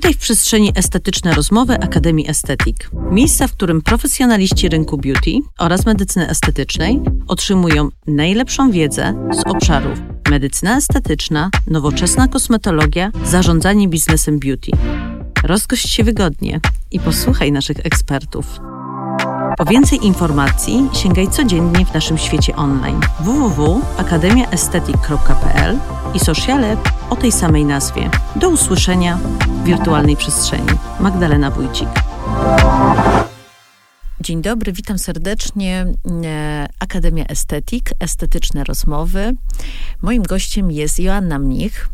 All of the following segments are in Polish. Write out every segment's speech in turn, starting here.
Witaj w przestrzeni Estetyczne Rozmowy Akademii Estetik. Miejsca, w którym profesjonaliści rynku beauty oraz medycyny estetycznej otrzymują najlepszą wiedzę z obszarów medycyna estetyczna, nowoczesna kosmetologia, zarządzanie biznesem beauty. Rozgość się wygodnie i posłuchaj naszych ekspertów. Po więcej informacji sięgaj codziennie w naszym świecie online www.akademiaestetyk.pl i sociale o tej samej nazwie. Do usłyszenia w wirtualnej przestrzeni. Magdalena Wójcik. Dzień dobry, witam serdecznie. E, Akademia Estetyk, estetyczne rozmowy. Moim gościem jest Joanna Mnich.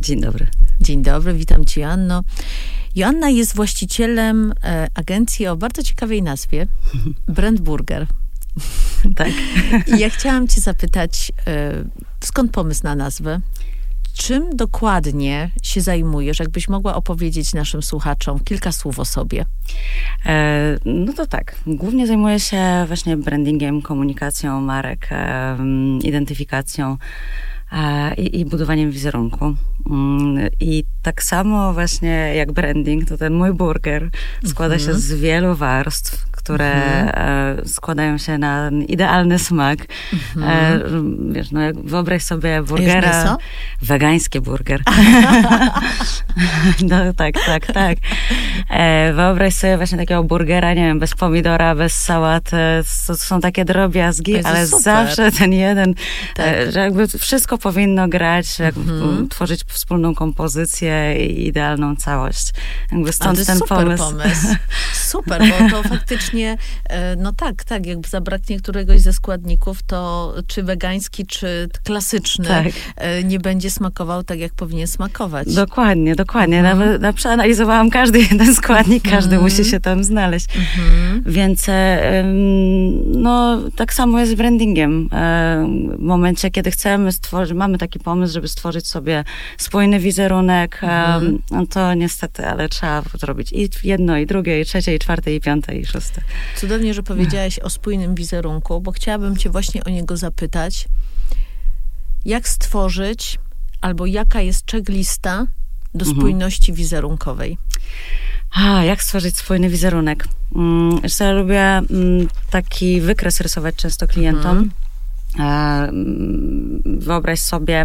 Dzień dobry. Dzień dobry, witam cię Joanno. Joanna jest właścicielem e, agencji o bardzo ciekawej nazwie, Brand Burger. Tak. I ja chciałam cię zapytać, e, skąd pomysł na nazwę? Czym dokładnie się zajmujesz? Jakbyś mogła opowiedzieć naszym słuchaczom kilka słów o sobie? E, no to tak. Głównie zajmuję się właśnie brandingiem, komunikacją marek, identyfikacją i, i budowaniem wizerunku. Mm, I tak samo właśnie jak branding, to ten mój burger składa się mhm. z wielu warstw, które mhm. E, składają się na idealny smak. Mhm. E, wiesz, no wyobraź sobie burgera. Wegański burger. no tak, tak, tak. E, wyobraź sobie właśnie takiego burgera, nie wiem, bez pomidora, bez sałaty. To są takie drobiazgi, ale super. zawsze ten jeden, tak. że jakby wszystko powinno grać, jakby mhm. tworzyć wspólną kompozycję i idealną całość. Jakby stąd ten super pomysł. pomysł. Super, bo to faktycznie, e, no tak, tak, jakby zabraknie któregoś ze składników, to czy wegański, czy klasyczny tak. E, nie będzie smakował tak, jak powinien smakować. Dokładnie, dokładnie. Mhm. Nawet, nawet przeanalizowałam każdy jeden składnik, każdy mhm. musi się tam znaleźć. Mhm. Więc e, no, tak samo jest z brandingiem. W momencie, kiedy chcemy stworzyć, mamy taki pomysł, żeby stworzyć sobie spójny wizerunek, mhm. no to niestety, ale trzeba zrobić i jedno, i drugie, i trzecie, i czwarte, i piąte, i szóste. Cudownie, że powiedziałaś o spójnym wizerunku, bo chciałabym cię właśnie o niego zapytać. Jak stworzyć, albo jaka jest checklista do mhm. spójności wizerunkowej? A, jak stworzyć spójny wizerunek? Mm, ja lubię mm, taki wykres rysować często klientom. Mhm. E, wyobraź sobie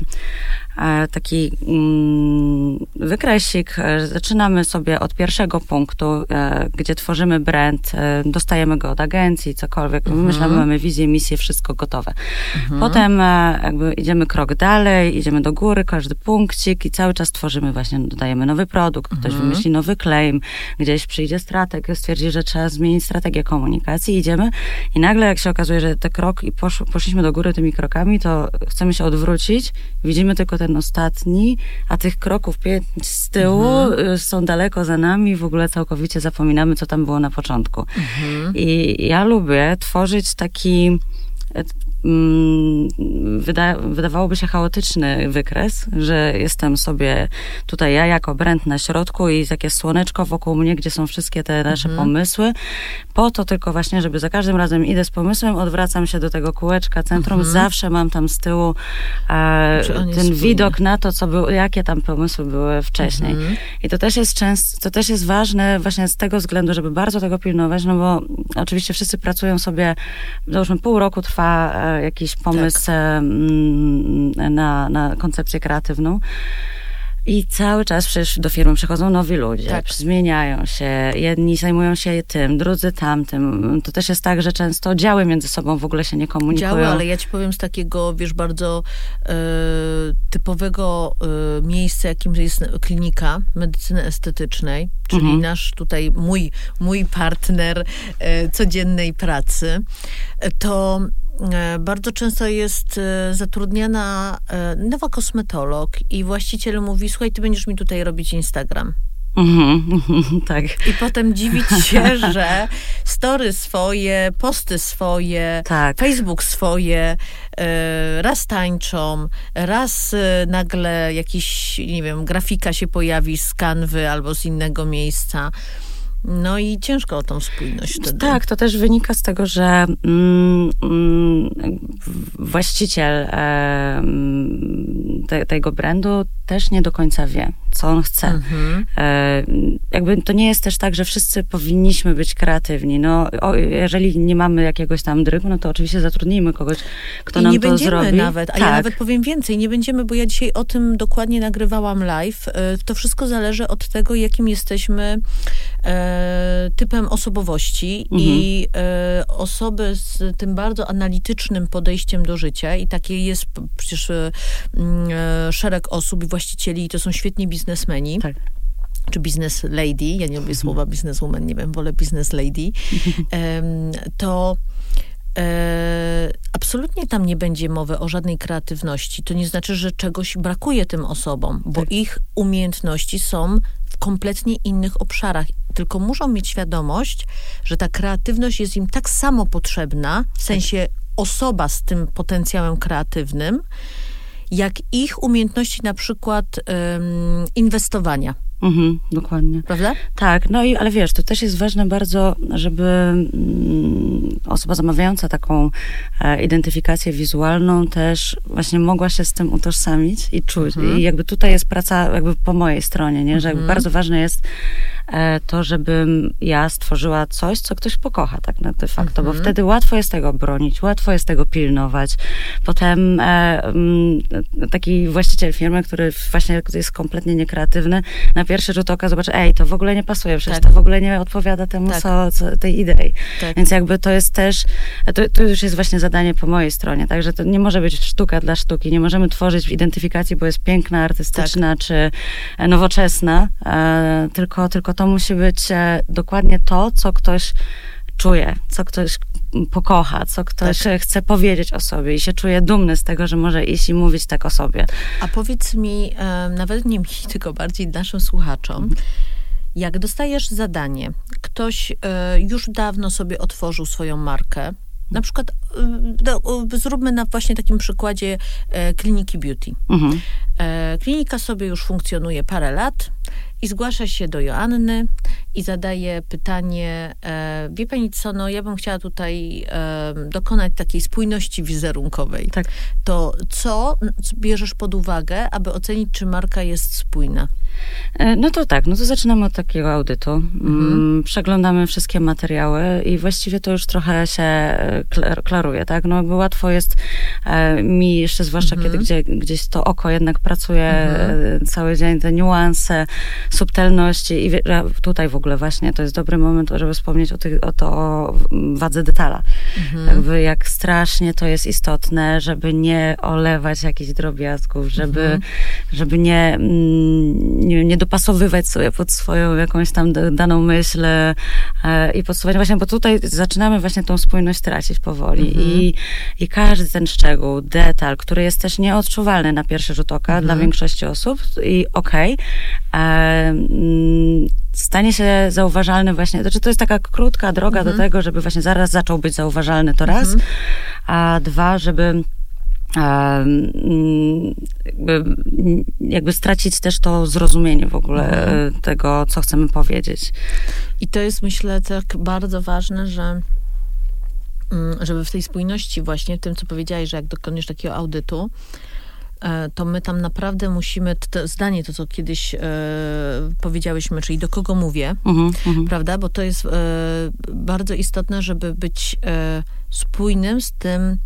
taki mm, wykresik. E, zaczynamy sobie od pierwszego punktu, e, gdzie tworzymy brand, dostajemy go od agencji, cokolwiek, mhm. myślamy, mamy wizję, misję, wszystko gotowe. Mhm. Potem jakby idziemy krok dalej, idziemy do góry, każdy punkcik i cały czas tworzymy właśnie, dodajemy nowy produkt, ktoś mhm. wymyśli nowy claim, gdzieś przyjdzie strateg, stwierdzi, że trzeba zmienić strategię komunikacji, idziemy i nagle jak się okazuje, że te krok i posz, poszliśmy do góry tymi krokami, to chcemy się odwrócić, widzimy tylko ten ostatni, a tych kroków pięć z tyłu mhm. Y, są daleko za nami, w ogóle całkowicie zapominamy, co tam było na początku. Mhm. I ja lubię tworzyć taki wyda, wydawałoby się chaotyczny wykres, że jestem sobie tutaj ja jako brand na środku i takie słoneczko wokół mnie, gdzie są wszystkie te nasze mhm. pomysły, po to tylko właśnie, żeby za każdym razem idę z pomysłem, odwracam się do tego kółeczka centrum, mhm. zawsze mam tam z tyłu e, ten widok na to, co było, jakie tam pomysły były wcześniej. Mhm. I to też jest często, to też jest ważne właśnie z tego względu, żeby bardzo tego pilnować, no bo oczywiście wszyscy pracują sobie, załóżmy pół roku trwa e, jakiś pomysł tak. na, na koncepcję kreatywną. I cały czas przecież do firmy przychodzą nowi ludzie, tak. zmieniają się, jedni zajmują się tym, drudzy tamtym. To też jest tak, że często działy między sobą w ogóle się nie komunikują. Działy, ale ja ci powiem z takiego, wiesz, bardzo e, typowego e, miejsca, jakim jest klinika medycyny estetycznej, czyli mhm. nasz tutaj, mój, mój partner e, codziennej pracy, to bardzo często jest e, zatrudniana e, nowa kosmetolog i właściciel mówi, słuchaj, ty będziesz mi tutaj robić Instagram. Mhm, tak. I potem dziwić się, że story swoje, posty swoje, tak. Facebook swoje, raz tańczą, raz nagle jakiś, nie wiem, grafika się pojawi z kanwy albo z innego miejsca. No i ciężko o tą spójność wtedy. Tak, to też wynika z tego, że mm, mm, właściciel e, te, tego brandu też nie do końca wie, co on chce. Mhm. E, jakby to nie jest też tak, że wszyscy powinniśmy być kreatywni. No, o, jeżeli nie mamy jakiegoś tam drygu, no to oczywiście zatrudnijmy kogoś, kto I nam nie to będziemy zrobi. nawet, a tak. ja nawet powiem więcej, nie będziemy, bo ja dzisiaj o tym dokładnie nagrywałam live. E, to wszystko zależy od tego, jakim jesteśmy typem osobowości mhm. i e, osoby z tym bardzo analitycznym podejściem do życia i takie jest przecież e, szereg osób i właścicieli, to są świetni biznesmeni. Tak czy business lady, ja nie lubię słowa businesswoman, nie wiem, wolę business lady, to e, absolutnie tam nie będzie mowy o żadnej kreatywności. To nie znaczy, że czegoś brakuje tym osobom, bo tak. ich umiejętności są w kompletnie innych obszarach. Tylko muszą mieć świadomość, że ta kreatywność jest im tak samo potrzebna, w sensie osoba z tym potencjałem kreatywnym, jak ich umiejętności na przykład inwestowania. Mhm, dokładnie. Prawda? Tak, no i ale wiesz, to też jest ważne bardzo, żeby mm, osoba zamawiająca taką e, identyfikację wizualną też właśnie mogła się z tym utożsamić i czuć. Mhm. I jakby tutaj jest praca jakby po mojej stronie, nie? Że jakby mhm. bardzo ważne jest to, żebym ja stworzyła coś, co ktoś pokocha tak na de facto, bo mhm. wtedy łatwo jest tego bronić, łatwo jest tego pilnować. Potem e, m, mm, taki właściciel firmy, który właśnie jest kompletnie niekreatywny, na pierwszy rzut oka zobaczy, ej, to w ogóle nie pasuje, przecież tak. to w ogóle nie odpowiada temu, tak. co, co, tej idei. Tak. Więc jakby to jest też, to, to, już jest właśnie zadanie po mojej stronie, także to nie może być sztuka dla sztuki, nie możemy tworzyć w identyfikacji, bo jest piękna, artystyczna, tak. czy nowoczesna, e, tylko, tylko to musi być e, dokładnie to, co ktoś czuje, co ktoś pokocha, co ktoś tak. chce powiedzieć o sobie i się czuje dumny z tego, że może iść i mówić tak o sobie. A powiedz mi, nawet nie mi, tylko bardziej naszym słuchaczom, jak dostajesz zadanie, ktoś e, już dawno sobie otworzył swoją markę, na przykład e, zróbmy na właśnie takim przykładzie e, kliniki beauty. Mhm. Klinika sobie już funkcjonuje parę lat i zgłasza się do Joanny i zadaje pytanie, e, wie pani co, no ja bym chciała tutaj e, dokonać takiej spójności wizerunkowej. Tak. To co bierzesz pod uwagę, aby ocenić, czy marka jest spójna? E, no to tak, no to zaczynamy od takiego audytu. Mhm. Mm, przeglądamy wszystkie materiały i właściwie to już trochę się e, klaruje, tak? No bo łatwo jest e, mi jeszcze, zwłaszcza mhm. kiedy gdzie, gdzieś to oko jednak pracuje mhm. cały dzień, te niuanse, subtelności i tutaj w ogóle właśnie to jest dobry moment, żeby wspomnieć o, tych, o to o wadze detala. Mhm. Jakby jak strasznie to jest istotne, żeby nie olewać jakichś drobiazgów, żeby, mhm. Żeby nie, mm, nie, nie dopasowywać sobie pod swoją jakąś tam daną myśl e, i podsuwać właśnie, bo tutaj zaczynamy właśnie tą spójność tracić powoli mhm. I, i każdy ten szczegół, detal, który jest też nieodczuwalny na pierwszy rzut oka mhm. dla większości osób i okej, okay, Mm, stanie się zauważalny właśnie, znaczy to jest taka krótka droga mhm. do tego, żeby właśnie zaraz zaczął być zauważalny to raz, mhm. a dwa, żeby jakby, jakby stracić też to zrozumienie w ogóle mhm. tego, co chcemy powiedzieć. I to jest myślę tak bardzo ważne, że mm, żeby w tej spójności właśnie, w tym co powiedziałeś, że jak dokoniesz takiego audytu, E, to my tam naprawdę musimy, to zdanie, to co kiedyś e, powiedziałyśmy, czyli do kogo mówię, uh-huh, uh-huh. prawda? Bo to jest e, bardzo istotne, żeby być e, spójnym z tym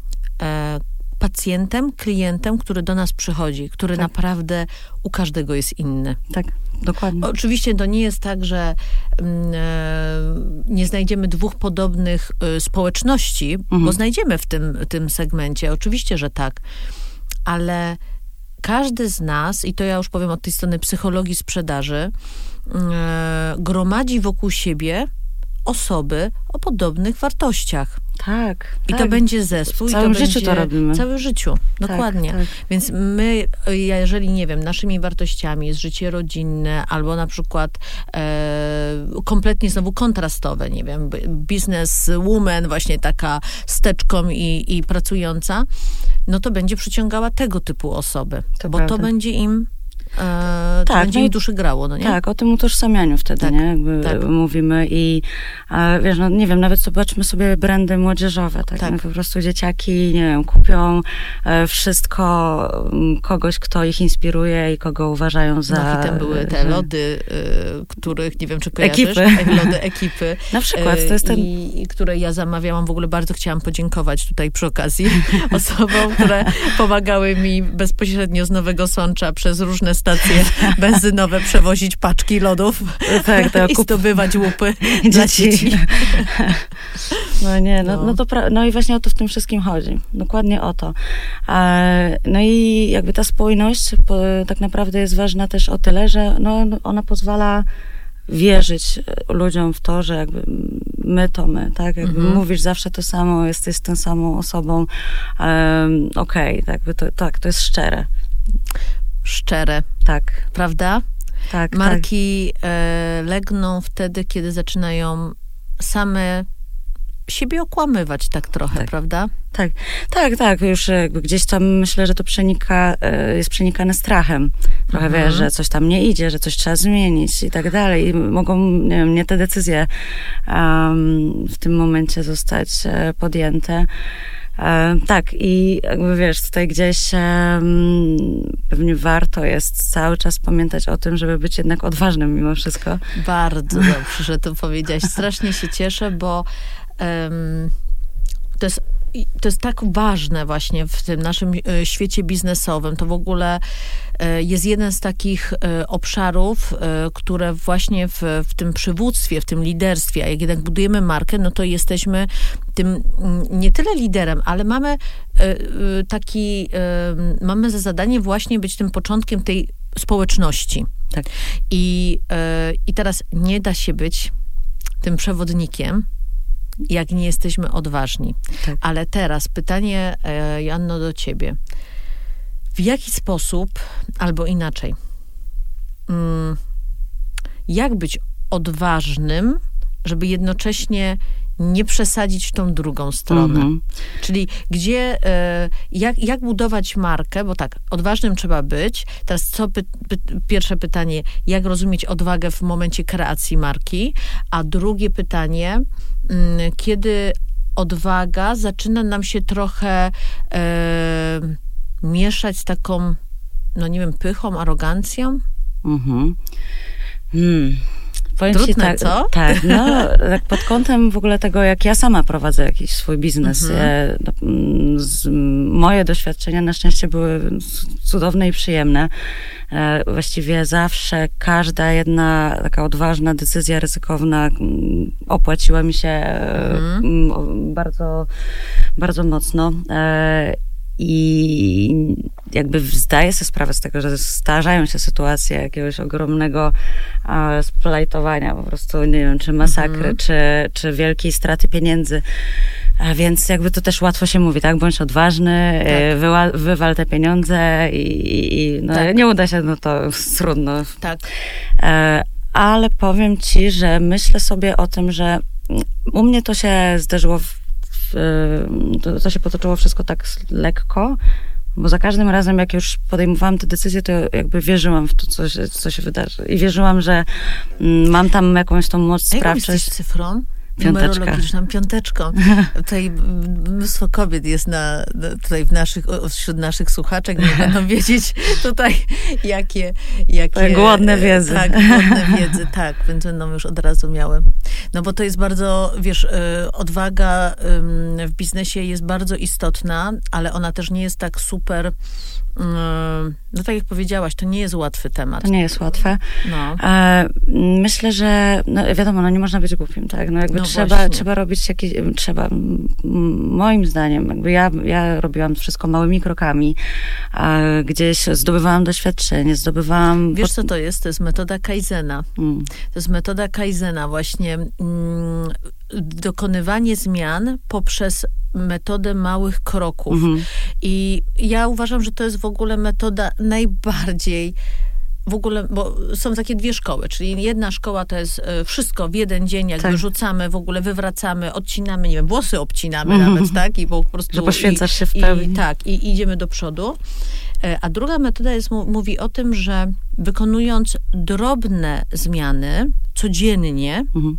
e, pacjentem, klientem, który do nas przychodzi, który tak. naprawdę u każdego jest inny. Tak, dokładnie. Oczywiście to nie jest tak, że mm, e, nie znajdziemy dwóch podobnych społeczności, uh-huh. bo mhm. znajdziemy w tym, tym segmencie. Oczywiście, że tak ale każdy z nas, i to ja już powiem od tej strony psychologii sprzedaży, e, gromadzi wokół siebie osoby o podobnych wartościach. Tak. I tak. to będzie zespół. W całym i to życiu będzie, to robimy. W całym życiu, dokładnie. Tak, tak. Więc my, jeżeli nie wiem, naszymi wartościami jest życie rodzinne, albo na przykład e, kompletnie znowu kontrastowe, nie wiem, biznes woman, właśnie taka steczką i, i pracująca, no to będzie przyciągała tego typu osoby, to bo prawda. to będzie im e, Tak, będzie no i- duszy grało, no nie? Tak, o tym utożsamianiu wtedy, Tak, nie? Jakby tak. mówimy i a, wiesz, no nie wiem, nawet zobaczmy sobie brandy młodzieżowe, tak? Tak. No, po prostu dzieciaki, nie wiem, kupią e, wszystko m, kogoś, kto ich inspiruje i kogo uważają za... No hitem były te że- lody, y, których nie wiem, czy kojarzysz. Ekipy. E, Lody ekipy. Na przykład, to jest ten... I, I które ja zamawiałam. W ogóle bardzo chciałam podziękować tutaj przy okazji osobom, które pomagały mi bezpośrednio z Nowego Sącza przez różne stacje benzynowe przewozić paczki lodów Tak, to i zdobywać łupy dla dzieci. dzieci. No nie, no, No. no. to pra- no i właśnie o to w tym wszystkim chodzi. Dokładnie o to. No i jakby ta spójność tak naprawdę jest ważna też o tyle, że no, ona pozwala wierzyć ludziom w to, że jakby my to my, tak? Jakby Mhm. mówisz zawsze to samo, jesteś tą samą osobą. Um, Okej, tak, jakby to, tak, to jest szczere. Szczere, Tak, prawda? tak, tak. Marki e, legną wtedy, kiedy zaczynają same siebie okłamywać tak trochę, Tak. prawda? Tak, tak, tak. Już jakby gdzieś tam myślę, że to przenika, e, jest przenikane strachem. Trochę Mhm. wiesz, że coś tam nie idzie, że coś trzeba zmienić i tak dalej. I mogą, nie wiem, nie te decyzje em, w tym momencie zostać e, podjęte. E, tak, i jakby wiesz, tutaj gdzieś pewnie warto jest cały czas pamiętać o tym, żeby być jednak odważnym mimo wszystko. Bardzo dobrze, że to powiedziałaś. Strasznie się cieszę, bo em, to jest to jest tak ważne właśnie w tym naszym e, świecie biznesowym. To w ogóle e, jest jeden z takich e, obszarów, które właśnie w, w tym przywództwie, w tym liderstwie, a jak jednak budujemy markę, no to jesteśmy tym mm, nie tyle liderem, ale mamy taki, mamy za zadanie właśnie być tym początkiem tej społeczności. Tak. I, I teraz nie da się być tym przewodnikiem, jak nie jesteśmy odważni. Tak. Ale teraz pytanie, e, Janno, do ciebie. W jaki sposób, albo inaczej, mm, jak być odważnym, żeby jednocześnie nie przesadzić w tą drugą stronę? Mhm. Czyli gdzie, e, jak, jak budować markę, bo tak, odważnym trzeba być. Teraz co, py, py, pierwsze pytanie, jak rozumieć odwagę w momencie kreacji marki, a drugie pytanie, mm, kiedy odwaga zaczyna nam się trochę e, mieszać z taką, no nie wiem, pychą, arogancją? Mhm. Hmm. Powiem ci Trudne, tak, co? Tak, no tak pod kątem w ogóle tego, jak ja sama prowadzę jakiś swój biznes. Mhm. E, no, mm, z, moje doświadczenia na szczęście były cudowne i przyjemne. E, właściwie zawsze każda jedna taka odważna decyzja ryzykowna mm, opłaciła mi się e, Mhm. o- bardzo, bardzo mocno. I jakby zdaję sobie sprawę z tego, że zdarzają się sytuacje jakiegoś ogromnego e, splajtowania, po prostu nie wiem, czy masakry, Mhm. czy, czy wielkiej straty pieniędzy. A więc jakby to też łatwo się mówi, tak? Bądź odważny, e, Tak. wyła, wywal te pieniądze i, i no, Tak. nie uda się, no to trudno. Tak. E, ale powiem ci, że myślę sobie o tym, że u mnie to się zdarzyło, w, to, to się potoczyło wszystko tak lekko, bo za każdym razem, jak już podejmowałam te decyzje, to jakby wierzyłam w to, co się, co się wydarzy. I wierzyłam, że mm, mam tam jakąś tą moc A jaką jesteś cyfrą? Piąteczka. Numerologiczną, piąteczką. Tutaj mnóstwo kobiet jest na, tutaj w naszych, wśród naszych słuchaczek, nie będą wiedzieć tutaj, jakie... jakie Tak, głodne wiedzy. Tak, głodne wiedzy, tak, więc będą już od razu miały. No bo to jest bardzo, wiesz, y, odwaga w biznesie jest bardzo istotna, ale ona też nie jest tak super... ym, No tak jak powiedziałaś, to nie jest łatwy temat. To nie jest łatwe. No. E, myślę, że no wiadomo, no nie można być głupim, tak? No jakby No trzeba, właśnie. trzeba robić jakieś, trzeba, moim zdaniem, jakby ja, ja robiłam wszystko małymi krokami, a gdzieś zdobywałam doświadczenie, zdobywałam... Wiesz, co to jest? To jest metoda Kaizena. Mm, To jest metoda Kaizena, właśnie mm, dokonywanie zmian poprzez metodę małych kroków. mhm. I ja uważam, że to jest w ogóle metoda najbardziej. W ogóle, bo są takie dwie szkoły, czyli jedna szkoła to jest e, wszystko w jeden dzień, jakby Tak. rzucamy, w ogóle wywracamy, odcinamy, nie wiem, włosy obcinamy Mhm. nawet, tak? I po prostu... Że poświęcasz się w i, pełni. I, tak, i idziemy do przodu. E, a druga metoda jest, mówi o tym, że wykonując drobne zmiany codziennie, mhm.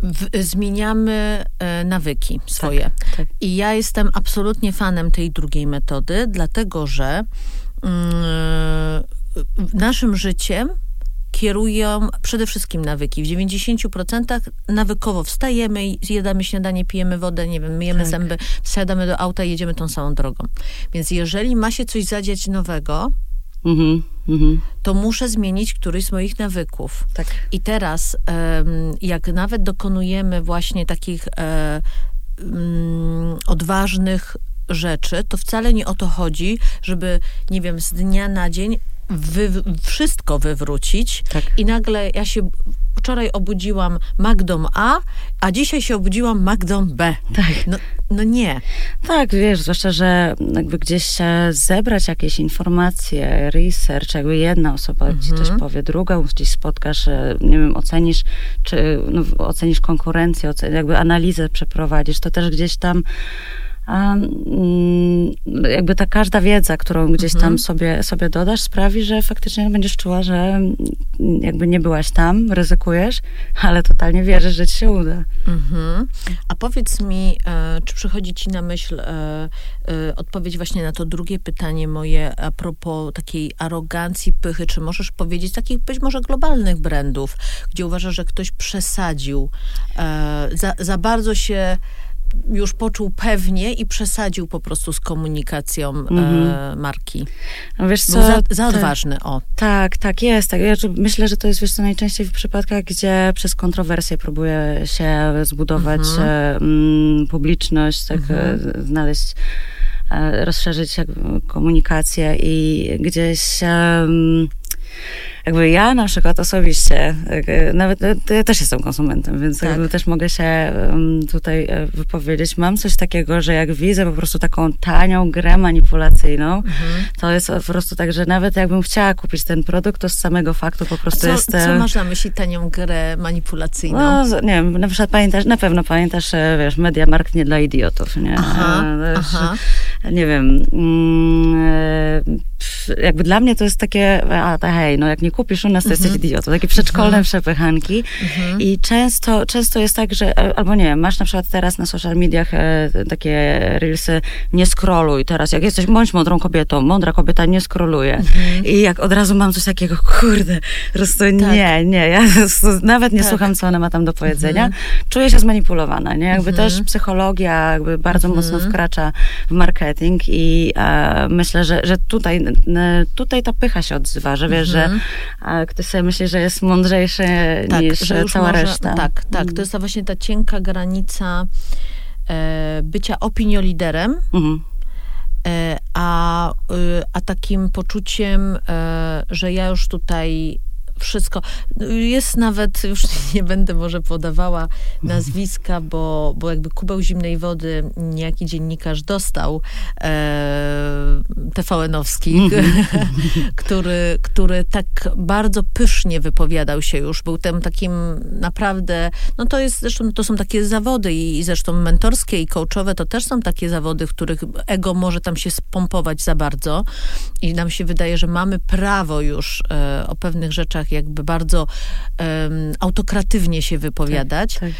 w, zmieniamy e, nawyki swoje. Tak, tak. I ja jestem absolutnie fanem tej drugiej metody, dlatego że mm, naszym życiem kierują przede wszystkim nawyki. W 90% nawykowo wstajemy, zjadamy śniadanie, pijemy wodę, nie wiem, myjemy tak. zęby, wsiadamy do auta i jedziemy tą samą drogą. Więc jeżeli ma się coś zadziać nowego, mm -hmm. to muszę zmienić któryś z moich nawyków. Tak. I teraz, jak nawet dokonujemy właśnie takich e, mm, odważnych rzeczy, to wcale nie o to chodzi, żeby, nie wiem, z dnia na dzień wy, wszystko wywrócić tak. i nagle ja się wczoraj obudziłam Magdą A, a dzisiaj się obudziłam Magdą B. Tak. No, no nie. Tak, wiesz, zwłaszcza, że jakby gdzieś zebrać jakieś informacje, research, jakby jedna osoba mhm. ci coś powie, druga gdzieś spotkasz, nie wiem, ocenisz, czy no, ocenisz konkurencję, ocen jakby analizę przeprowadzisz, to też gdzieś tam jakby ta każda wiedza, którą gdzieś tam mhm. sobie, sobie dodasz, sprawi, że faktycznie będziesz czuła, że jakby nie byłaś tam, ryzykujesz, ale totalnie wierzysz, że ci się uda. Mhm. A powiedz mi, e, czy przychodzi ci na myśl e, e, odpowiedź właśnie na to drugie pytanie moje a propos takiej arogancji, pychy, czy możesz powiedzieć takich być może globalnych brandów, gdzie uważasz, że ktoś przesadził, za, za bardzo się już poczuł pewnie i przesadził po prostu z komunikacją mm -hmm. e, marki. No wiesz co, Był za, za odważny, o. Tak, tak, jest. Tak. Ja myślę, że to jest wiesz co, najczęściej w przypadkach, gdzie przez kontrowersję próbuje się zbudować mm -hmm. publiczność, tak, mm -hmm. znaleźć e, rozszerzyć komunikację i gdzieś um, jakby ja na przykład osobiście, nawet ja też jestem konsumentem, więc tak. jakby też mogę się tutaj e, wypowiedzieć. Mam coś takiego, że jak widzę po prostu taką tanią grę manipulacyjną, mhm. to jest po prostu tak, że nawet jakbym chciała kupić ten produkt, to z samego faktu po prostu co, jest... Co masz na myśli tanią grę manipulacyjną? No, nie wiem, na przykład pamiętasz, na pewno pamiętasz, e, wiesz, Media Markt nie dla idiotów, nie? Aha, e, aha. Nie wiem, mm, jakby dla mnie to jest takie, a hej, no jak nie kupisz u nas, to jesteś mhm. idiotą. Takie przedszkolne mhm. przepychanki. Mhm. I często, często jest tak, że, e, albo nie wiem, masz na przykład teraz na social mediach e, takie reelsy, nie scrolluj teraz, jak jesteś, bądź mądrą kobietą, mądra kobieta nie scrolluje. I jak od razu mam coś takiego, kurde, po prostu tak. nie, nie, ja nawet nie tak. słucham, co ona ma tam do powiedzenia. Czuję się zmanipulowana, nie? Jakby też psychologia jakby bardzo mocno wkracza w marketing i e, myślę, że, że tutaj tutaj ta pycha się odzywa, że wiesz, mhm. że ktoś sobie myśli, że jest mądrzejszy tak, niż cała może, reszta. Tak, tak. To jest ta właśnie ta cienka granica e, bycia opinioliderem, mhm. e, a, y, a takim poczuciem, e, że ja już tutaj wszystko. Jest nawet, już nie będę może podawała nazwiska, bo, bo jakby kubeł zimnej wody niejaki dziennikarz dostał e, TVN-owski, który, który tak bardzo pysznie wypowiadał się już. Był tym takim naprawdę, no to jest zresztą, to są takie zawody i, i zresztą mentorskie i coachowe to też są takie zawody, w których ego może tam się spompować za bardzo i nam się wydaje, że mamy prawo już e, o pewnych rzeczach tak jakby bardzo um, autokratywnie się wypowiadać. Tak, tak.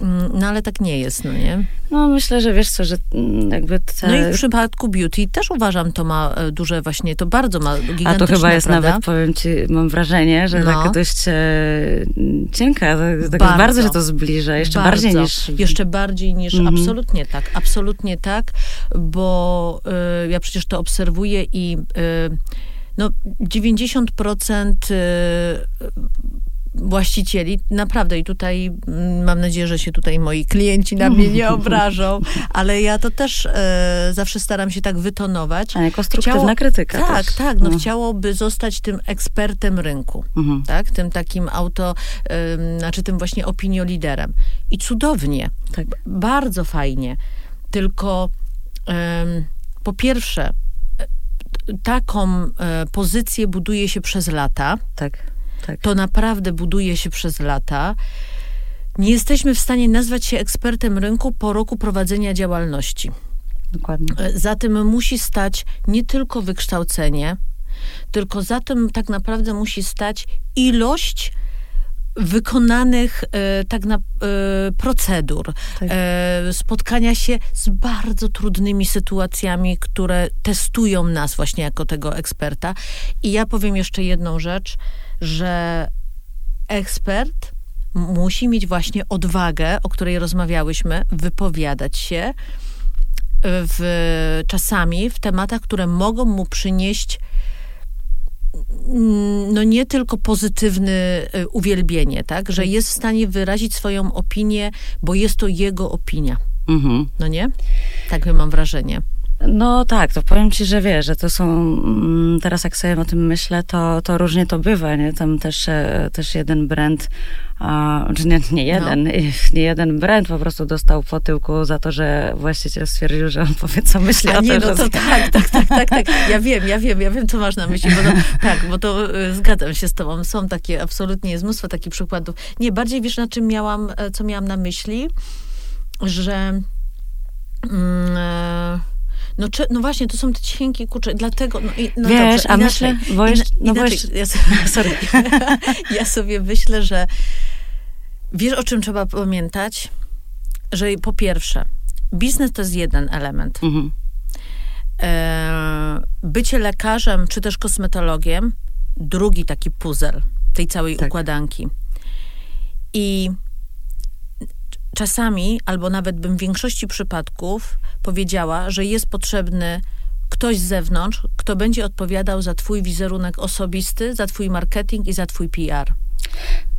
Mm, no ale tak nie jest, no nie? No myślę, że wiesz co, że mm, jakby... Te... No i w przypadku beauty też uważam, to ma e, duże właśnie, to bardzo ma gigantyczne, A to chyba jest prawda? nawet, powiem ci, mam wrażenie, że no. tak dość e, cienka, tak, tak bardzo. bardzo się to zbliża, jeszcze bardzo. bardziej niż... Jeszcze bardziej niż, mhm. absolutnie tak, absolutnie tak, bo y, ja przecież to obserwuję i... Y, no 90% y, właścicieli, naprawdę i tutaj mm, mam nadzieję, że się tutaj moi klienci na mnie nie obrażą, ale ja to też e, zawsze staram się tak wytonować. A konstruktywna Chciało, krytyka Tak, też. tak, no, no, chciałoby zostać tym ekspertem rynku, mhm. tak, tym takim auto, e, znaczy tym właśnie opinioliderem. I cudownie, tak. bardzo fajnie, tylko e, po pierwsze taką e, pozycję buduje się przez lata. Tak, tak. To naprawdę buduje się przez lata. Nie jesteśmy w stanie nazwać się ekspertem rynku po roku prowadzenia działalności. dokładnie. E, za tym musi stać nie tylko wykształcenie, tylko za tym tak naprawdę musi stać ilość wykonanych e, tak na, e, procedur, Tak. e, spotkania się z bardzo trudnymi sytuacjami, które testują nas właśnie jako tego eksperta. I ja powiem jeszcze jedną rzecz, że ekspert musi mieć właśnie odwagę, o której rozmawiałyśmy, wypowiadać się w, czasami w tematach, które mogą mu przynieść no nie tylko pozytywne y, uwielbienie, tak, że jest w stanie wyrazić swoją opinię, bo jest to jego opinia, Mhm. no nie? Tak mam wrażenie. No tak, to powiem ci, że wiesz, że to są, mm, teraz jak sobie o tym myślę, to, to różnie to bywa, nie? Tam też, e, też jeden brand, czy nie, nie jeden, nie jeden brand po prostu dostał po tyłku za to, że właściciel stwierdził, że on powie, co myśli A o nie, tym, no że to tak, tak, tak, tak, tak. Ja wiem, ja wiem, ja wiem, co masz na myśli, bo to, tak, bo to y, zgadzam się z tobą. Są takie, absolutnie jest mnóstwo takich przykładów. Nie, bardziej wiesz, na czym miałam, e, co miałam na myśli, że mm, e, no, czy, no właśnie, to są te cienkie kurcze, dlatego, no, i, no Wiesz, dobrze, a inaczej, myślę, bo jeszcze- no bo inaczej, jeszcze- ja, sobie, Sorry. ja sobie myślę, że wiesz, o czym trzeba pamiętać? Że po pierwsze, biznes to jest jeden element. Mhm. E, bycie lekarzem czy też kosmetologiem, drugi taki puzzle tej całej Tak. układanki. I czasami, albo nawet bym w większości przypadków powiedziała, że jest potrzebny ktoś z zewnątrz, kto będzie odpowiadał za twój wizerunek osobisty, za twój marketing i za twój PR.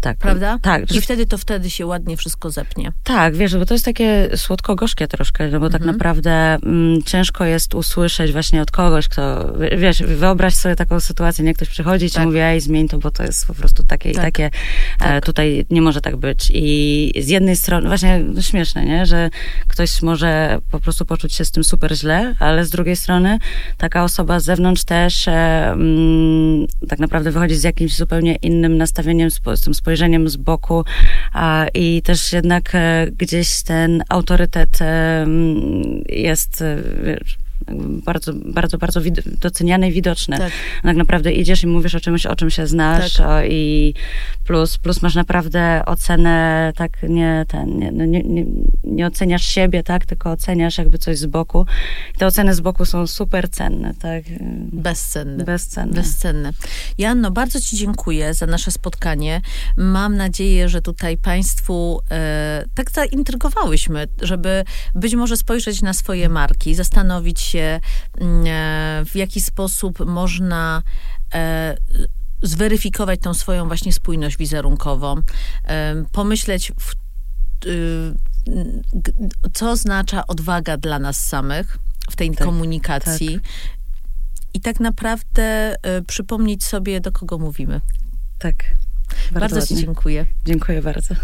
Tak. Prawda? Tak, I wtedy to wtedy się ładnie wszystko zepnie. Tak, wiesz, bo to jest takie słodko-gorzkie troszkę, no bo tak Mhm. naprawdę mm, ciężko jest usłyszeć właśnie od kogoś, kto, wiesz, wyobraź sobie taką sytuację, nie ktoś przychodzi i ci Tak. mówi, ej, zmień to, bo to jest po prostu takie Tak. i takie, e, Tak. tutaj nie może tak być. I z jednej strony, właśnie no, śmieszne, nie, że ktoś może po prostu poczuć się z tym super źle, ale z drugiej strony taka osoba z zewnątrz też e, mm, tak naprawdę wychodzi z jakimś zupełnie innym nastawieniem, spo, z tym spojrzeniem z boku i też jednak e, gdzieś ten autorytet e, jest e, wiesz, bardzo, bardzo, bardzo doceniany i widoczny. Tak. Tak naprawdę idziesz i mówisz o czymś, o czym się znasz Tak. o, i plus, plus masz naprawdę ocenę, tak nie, ten, nie, no nie, nie, nie oceniasz siebie, tak, tylko oceniasz jakby coś z boku. I te oceny z boku są super cenne, tak, Bezcenne. bezcenne. Bezcenne. Janno, bardzo Ci dziękuję za nasze spotkanie. Mam nadzieję, że tutaj Państwu e, tak zaintrygowałyśmy, żeby być może spojrzeć na swoje marki, zastanowić się, mm, e, w jaki sposób można e, zweryfikować tą swoją właśnie spójność wizerunkową, e, pomyśleć w y, co oznacza odwaga dla nas samych w tej Tak, komunikacji. I tak naprawdę y, przypomnieć sobie, do kogo mówimy. Tak. Bardzo, Ci ładnie. dziękuję. Dziękuję bardzo.